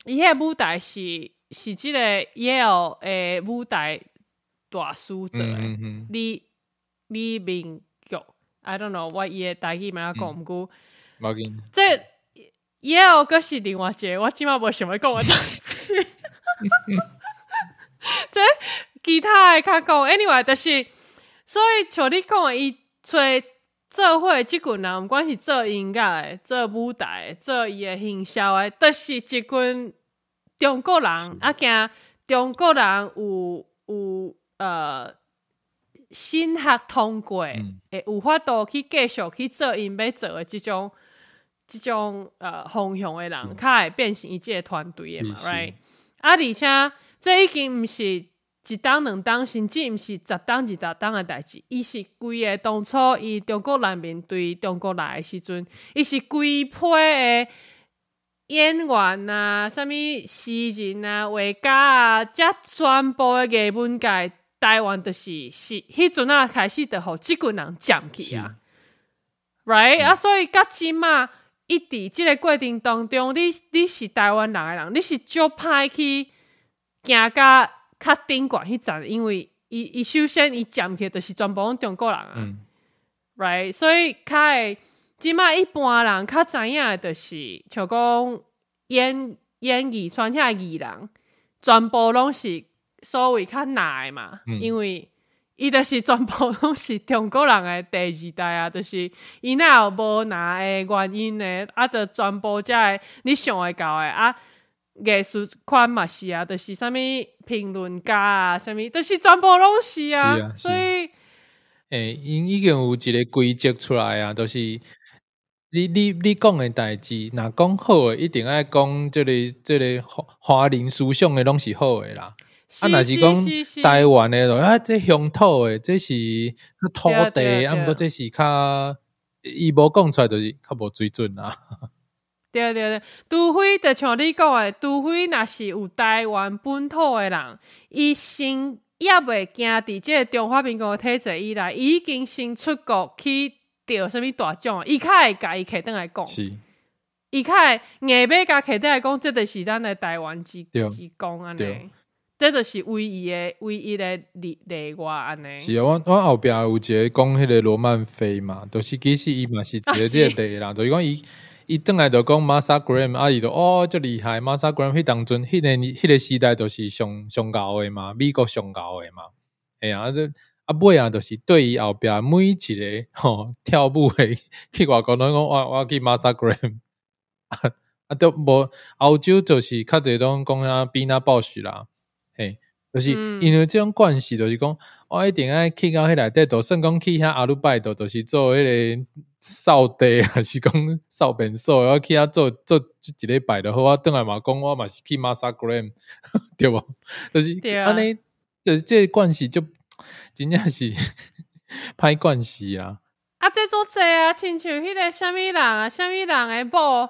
伊迄个舞台是是即个 Yale 诶舞台大师做嗯诶，李李明玉，I don't know 我伊诶台语名讲嗯。毋过，冇紧，这 Yale 佫是另外一个，我即满无想要讲诶代志。这其他诶较讲，anyway，就是所以像你讲诶，伊找做伙即群人，毋管是做音乐诶、做舞台的、做伊诶行销诶，都、是一群中国人，啊，惊中国人有有呃新学通过，嗯会有法度去继续去做因要做诶即种即种呃方向诶人，嗯。较会变成伊即个团队诶嘛，right？啊，而且这已经毋是一党两党，甚至毋是十党二十党诶代志，伊是规个当初伊中国人民对中国来诶时阵，伊是规批诶演员啊、啥物诗人啊、画家啊，遮全部诶艺文界台湾就是是迄阵啊开始就互即群人占去啊。right、嗯。啊，所以甲即嘛，一伫即个过程当中，你你是台湾人诶人，你是足歹去行甲较顶悬迄站，因为伊伊首先伊占起就是全部拢中国人啊、嗯。r i g h t 所以较会即马一般人较知影诶，就是像讲演演艺圈遐艺人，全部拢是所谓较难诶嘛，嗯。因为。伊就是全部拢是中国人诶第二代啊，就是伊若有无拿诶原因诶，啊，就全部遮诶你想会到诶啊，艺术圈嘛是啊，就是啥物评论家啊，啥物，就是全部拢是啊，是啊所以诶，因已经有一个规则出来啊，就是你你你讲诶代志，若讲好诶，一定爱讲即个即个华华人思想诶，拢是好诶啦。啊，若是讲台湾诶，咯啊，这乡土诶，这是土地，啊毋过这是较伊无讲出来，就是较无水准啦。对对对，除非就像你讲诶，除非若是有台湾本土诶人，伊先也袂惊伫即个中华民国体制以来，已经先出国去得啥物大奖，伊较会甲伊摕倒来讲，是，伊较会硬要甲摕倒来讲，这就是咱诶台湾之之光安尼。这就是唯一的唯一的例例外安尼。是啊，我我后壁有一个讲迄个罗曼菲嘛，就是其实伊嘛是一个这个例啦，就是讲伊伊转来就讲 Masa Graham，啊伊就哦足厉害，Masa Graham 迄当阵迄个迄个时代都是上上高诶嘛，美国上高诶嘛，哎呀，啊这啊尾啊，就是对伊后壁每一个吼跳舞诶 去外国拢讲我我去 Masa Graham，啊啊都无欧洲就是较侪种讲啊比那暴雪啦。嘿，就是因为即种关系，就是讲，我一定爱去到迄内底，就算讲去遐阿鲁拜都都是做迄个扫地，还是讲扫便所，我去遐做做一礼拜就好。我转来嘛讲，我嘛是去 Masagram，对无？就是安尼，就是这关系就真正是歹关系啊。啊，这做济啊，亲像迄个虾米人啊，虾米人诶某，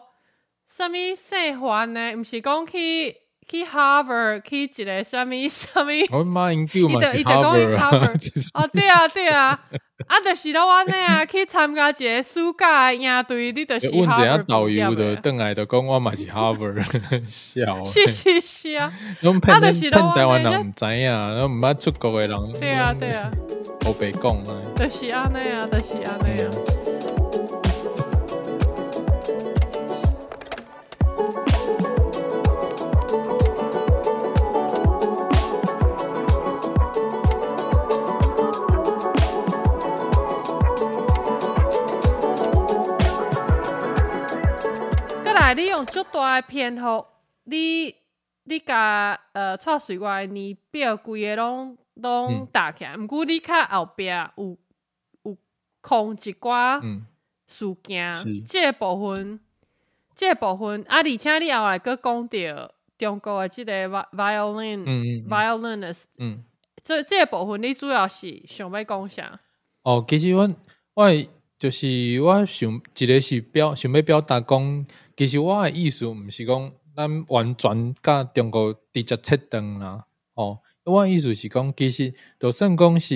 虾米姓环诶，毋是讲去。去 Harvard 去一个什么什么，我妈研究嘛是 Harvard，哦对啊对啊，啊就是咯安尼啊，去参加一个暑假营队，你就是 Harvard。问一下导游的，邓来的讲我嘛是 Harvard，笑。是是是啊，啊就是咯，台湾人唔知影，然后唔捌出国的人。对啊对啊，我白讲啊。就是安尼啊，就是安尼啊。你用足大诶篇幅，你你甲呃蔡水外年表规个拢拢打起来，毋过你较后壁有有空一寡事件，即个部分即个部分啊，而且你后来佫讲着中国诶即个 violin violinist，嗯，这即个部分你主要是想要讲啥？哦，其实我我就是我想一个是表想要表达讲。其实我诶意思毋是讲咱完全甲中国直接切断啦，哦，我诶意思是讲，其实就算讲是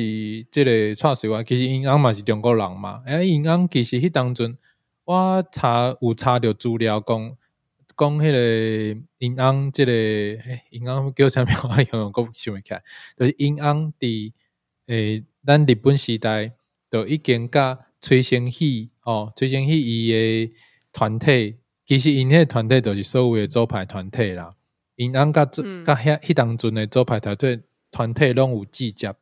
即个蔡水话，其实因翁嘛是中国人嘛，诶，因翁其实迄当阵我查有查着资料讲，讲迄个因翁即个因翁叫啥物我用用讲想袂起来，就是因翁伫诶咱日本时代，就已经甲崔成喜哦，崔成喜伊诶团体。其实因迄团队就是所谓的组牌团体啦，因翁甲甲遐迄当阵的组牌团队团体拢有记接，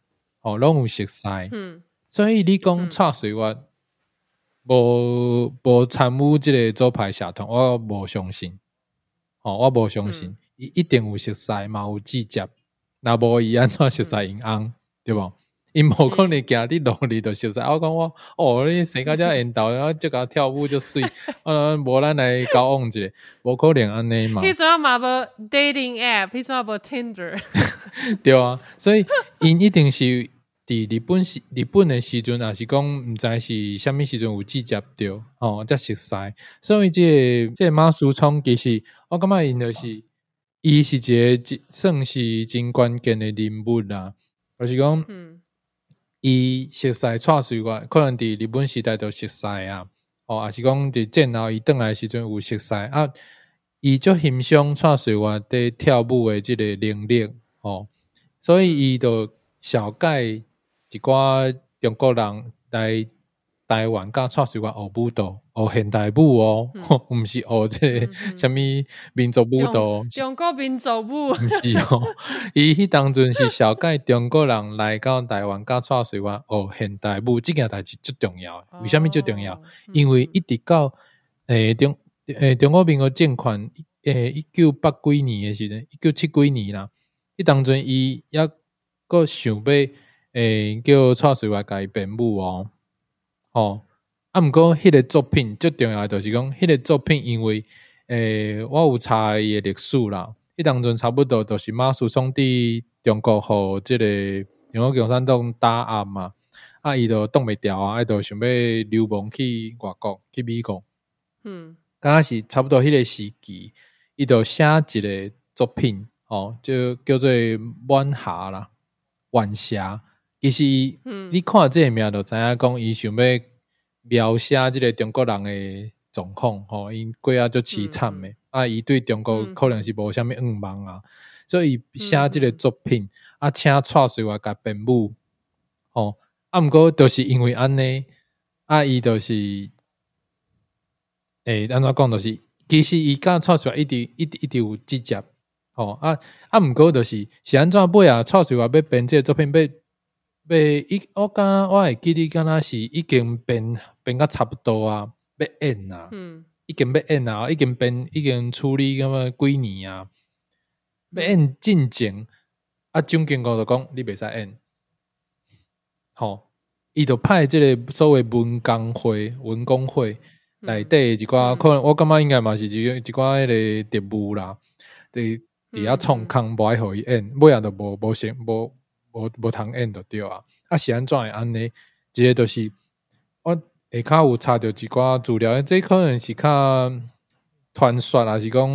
哦，拢有熟悉。嗯，所以你讲蔡水我无无参与即个组牌社团，我无相信。哦，我无相信，伊一定有熟悉嘛，有记接，若无伊安怎熟悉因翁，对无？因无可能行伫路里头熟悉，我讲我哦，你生个只缘投，然后就甲跳舞就水，啊，无咱来交往一下，无可能安尼嘛。迄阵嘛无 dating app，迄阵无 Tinder。对啊，所以 因一定是伫日本时日本诶时阵，也是讲毋知是虾米时阵有直接着哦，则熟悉。所以即即马苏聪其实我感觉因就是伊是一个算是真关键诶人物啦，就是讲。伊熟悉蔡水外，可能伫日本时代就熟悉啊，哦，也是讲伫战后伊倒来时阵有熟悉啊，伊就欣赏蔡水外伫跳舞诶即个能力，哦，所以伊就小概一寡中国人来。台湾甲蔡水外学舞蹈，学现代舞哦，毋是学这虾米民族舞蹈。中国民族舞。毋是哦，伊迄当阵是小概中国人来到台湾甲蔡水外学现代舞，即件代志最重要。为虾米最重要？因为一直到诶中诶中国民国政权诶一九八几年诶时阵，一九七几年啦，迄当阵伊抑个想要诶叫蔡水外甲伊编舞哦。哦，啊，毋过迄个作品最重要就是讲，迄个作品因为，诶，我有查伊诶历史啦，迄当阵差不多都是马术兄弟中国互即个中国共产党打压嘛，啊，伊就挡袂牢啊，伊就想要流亡去外国，去美国。嗯，刚若是差不多迄个时期，伊就写一个作品，哦，就叫做《晚霞》啦，《晚霞》。其实，你看这个名就知影讲，伊想要描写即个中国人诶状况，吼，因过啊足凄惨诶，啊，伊对中国可能是无啥物愿望啊，所以伊写即个作品，啊，请蔡水华甲编舞，吼，啊，毋过就是因为安尼，啊，伊就是诶，安怎讲？就是其实伊甲蔡水华一直一直一直有直接，吼，啊啊，毋过就是是安怎尾啊？蔡水华要编即个作品，要要伊，我敢若我会记得敢若是已经变变甲差不多啊，要演啊。嗯。已经要演啊，已经变已经处理咁么几年啊，要演进前，啊，总经国就讲你袂使演，吼，伊就派即个所谓文工会、文工会内底一寡，可能我感觉应该嘛是一一寡迄个职务啦，伫伫遐创空无爱互伊演，尾仔就无无成无无无通演着对啊，啊是安怎会安尼？一个就是我。下骹有查着一寡资料，这可能是较传说，还是讲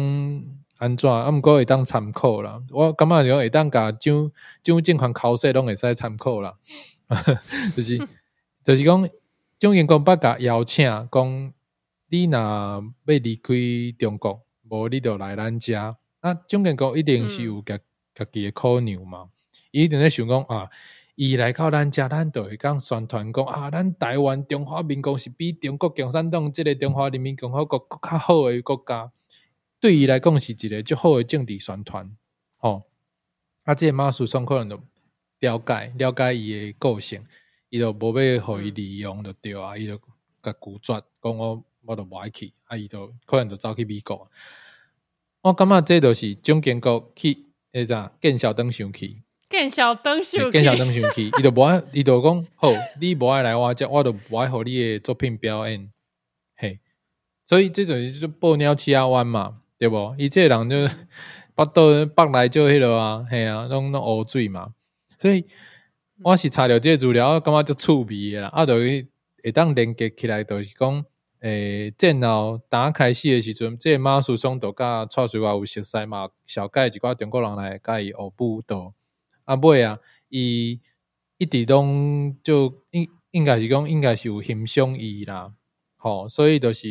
安怎？啊，毋过会当参考啦。我感觉就会当甲蒋蒋经权考试拢会使参考啦。就是 就是讲，蒋经国捌甲邀请，讲你若要离开中国，无你就来咱遮。啊，蒋经国一定是有家家己诶考量嘛，伊一定咧想讲啊。伊来到咱遮，咱就会讲宣传讲啊，咱台湾中华民国是比中国共产党即个中华人民共和国较好诶国家。对伊来讲是一个足好诶政治宣传，吼。啊，即个马术双可能就了解了解伊诶个性，伊就无要互伊利用就对啊，伊就甲拒绝讲我我都无爱去，啊，伊就可能就走去美国。我感觉这就是蒋经国去迄咋见小灯上去。见小灯秀，见小灯秀去，伊就无爱，伊就讲好，你无爱来我遮，我就无爱互你诶作品表演，嘿，所以这种就报鸟七啊弯嘛，对无？伊这人就 北倒北来就迄落啊，嘿啊，拢拢乌水嘛，所以我是查了这资料，感觉就趣味诶啦，啊，就会当连接起来，就是讲，诶，战后打开始诶时阵，即这马术松都甲蔡水华有熟悉嘛，小盖一寡中国人来甲伊学舞蹈。啊，尾啊，伊一直拢就应应该是讲，应该是有欣赏伊啦，吼，所以就是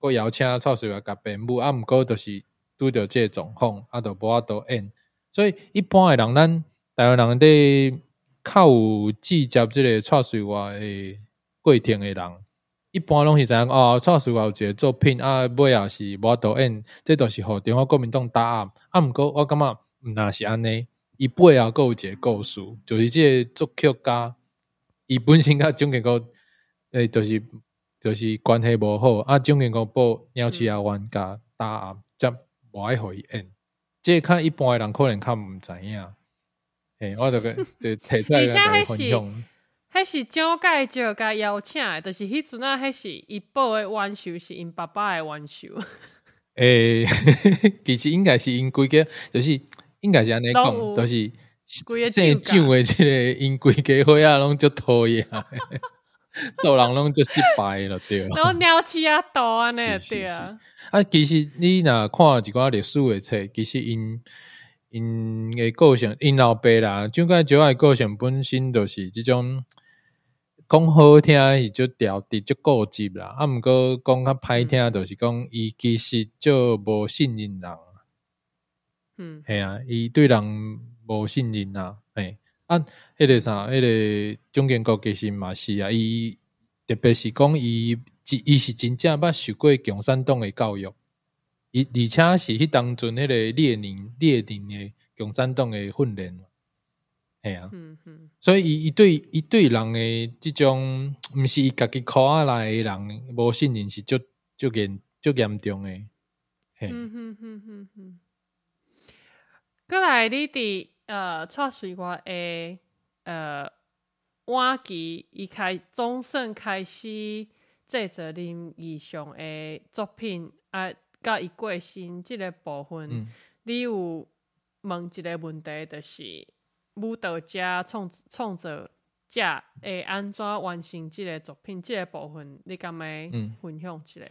我邀请蔡水华甲编舞，啊，毋过就是拄着即个状况，啊，就无法度演。所以一般诶人，咱台湾人伫较有记接即个蔡水华诶过程诶人，一般拢是知影哦，蔡水华有一个作品，啊，尾啊是无法度演，这都是互中国国民党答案。啊，毋过我感觉毋若是安尼。伊背后有一个故事，就是即个作曲家，伊本身甲蒋经国，诶，就是就是关系无好，啊，蒋经国报鸟鼠啊冤家答案，则无爱互伊演。即个较一般诶人可能较毋知影，诶，我着个就 提出来分享。迄是蒋介石甲邀请诶，就是迄阵啊，迄是伊报诶冤仇是因爸爸诶冤仇。诶，其实应该是因规个，就是。应该是安尼讲，都是姓蒋诶，即个因规家伙啊，拢足讨厌，做人拢足失败了，对。然后鸟鼠啊，多安尼对啊。啊，其实你若看一寡历史诶册，其实因因诶个性，因老爸啦，蒋介石诶个性本身就是即种讲好听是足调直就固执啦，啊，毋过讲较歹听，就是讲伊其实就无信任人。嗯，系啊，伊对人无信任啊，嘿，啊，迄个啥，迄个中建国其实嘛是啊，伊特别是讲伊，伊是真正捌受过共产党诶教育，伊而且是迄当阵迄个列宁列宁诶共产党诶训练，系啊，嗯嗯，所以伊伊对伊对人诶即种，毋是伊家己考下来诶人无信任是足足严足严重诶，嘿，嗯。嗯嗯嗯嗯。过来，你伫呃，蔡水华诶，呃，晚期伊开总算开始制作恁以上诶作品啊，甲伊过身即个部分，你有问一个问题，就是舞蹈家创创作者会安怎完成即个作品？即个部分你敢会分享一下？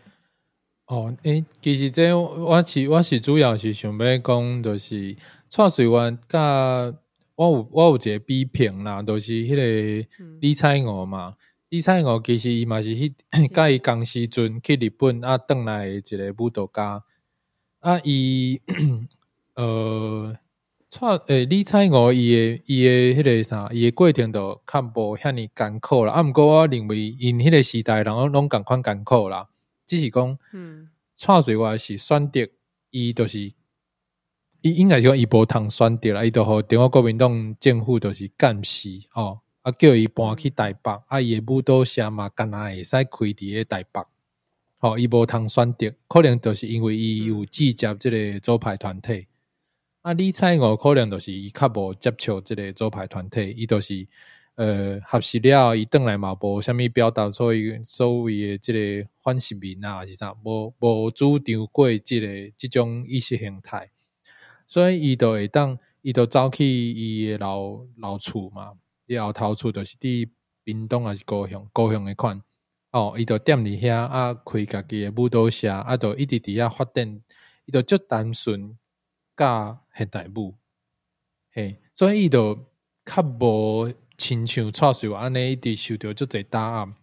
哦，诶，其实这我是我是主要是想要讲，就是蔡水湾甲我有我有一个比评啦，就是迄个李彩娥嘛。李彩娥其实伊嘛是迄 甲伊共时阵去日本啊，倒来一个舞蹈家啊，伊呃创诶，李彩娥伊诶伊诶迄个啥，伊诶过程都较无遐尼艰苦啦。啊，毋过我认为因迄个时代，人拢拢共款艰苦啦。只是讲，嗯，创税话是选择，伊都是，伊应该是讲伊无通选择啦，伊都互中国国民党政府都是监视哦，啊叫伊搬去台北，啊伊诶舞蹈社嘛，干若会使开伫咧台北，吼，伊无通选择，可能就是因为伊有记接即个左派团体。啊，李彩我可能就是伊较无接触即个左派团体，伊都是呃合适了，伊倒来嘛无虾物表达，所以所谓诶即个反殖民啊，是啥无无主张过即个即种意识形态，所以伊都会当伊都走去伊诶老老厝嘛，伊后头厝就是伫屏东还是高雄高雄诶款，哦，伊就踮伫遐啊，开家己诶舞蹈社，啊，就一直伫遐发展，伊就足单纯。教现代舞，嘿，所以伊就较无亲像蔡秀安尼一直受着足侪打压，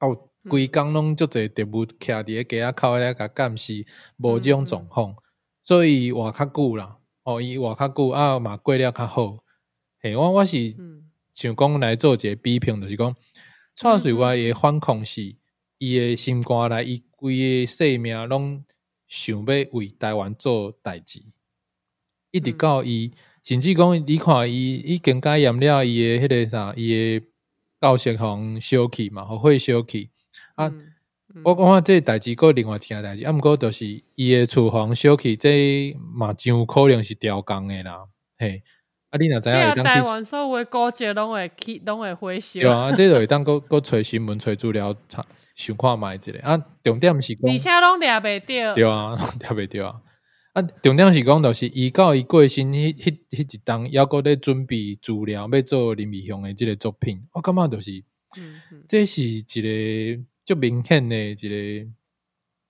哦，规工拢足侪特务徛伫个街仔口咧甲监视，无即种状况，所以活较久啦，哦，伊活较久啊嘛过了较好，嘿，我我是想讲来做一个比评，就是讲蔡秀安诶反抗是伊诶心肝内，伊规个生命拢想要为台湾做代志。一直到伊，甚至讲，你看伊伊更加严了伊诶迄个啥，伊诶教室互烧去嘛，互火烧去啊！我讲啊，这代志个另外一件代志，啊，毋过就是伊诶厨房烧去，这嘛真有可能是调工诶啦，嘿！啊，你若知影会当台湾所有诶古迹拢会去，拢会火烧。对啊，这就会当搁搁揣新闻、揣资料查，想看卖一个啊。重点是讲，而且拢掠袂着。对啊，掠袂着啊。啊，重点是讲，就是伊到伊过身迄迄迄一档，抑阁咧准备资料，要做林美雄诶即个作品。我感觉就是，嗯嗯这是一个足明显诶一个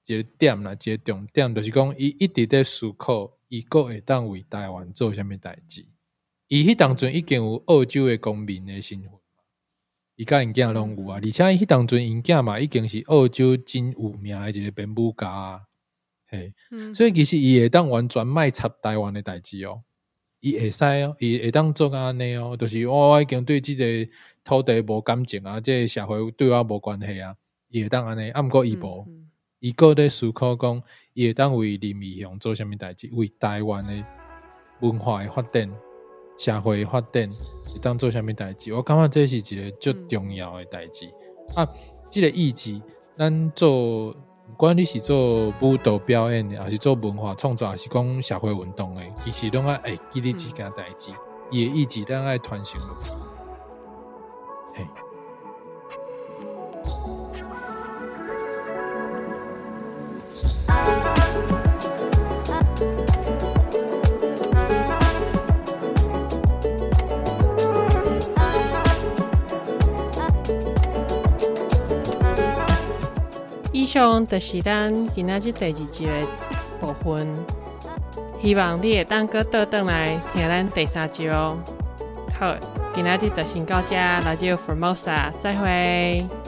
一个点啦，一个重点，就是讲伊一直在思考，伊阁会当为台湾做虾米代志。伊迄当阵已经有澳洲诶公民诶身份，伊甲因囝拢有啊，而且迄当阵因囝嘛已经是澳洲真有名诶一个编舞家。嘿，所以其实伊会当完全卖插台湾的代志哦，伊会使哦，伊会当做安尼哦，就是我已经对即个土地无感情啊，即个社会对我无关系啊，伊会当安尼，啊毋过伊无，伊个咧思考讲，伊会当为林义雄做虾米代志，为台湾的文化的发展、社会发展，会当做虾米代志，我感觉这是一个最重要的代志啊，即个意志，咱做。不管你是做舞蹈表演的，还是做文化创作，还是讲社会运动的，其实拢爱会记得即件代志，也一直咱爱传承落去。以上就是咱今仔日第二集的部分，希望你会当搁倒转来听咱第三集哦。好，今仔日就先到这，来就福摩萨再会。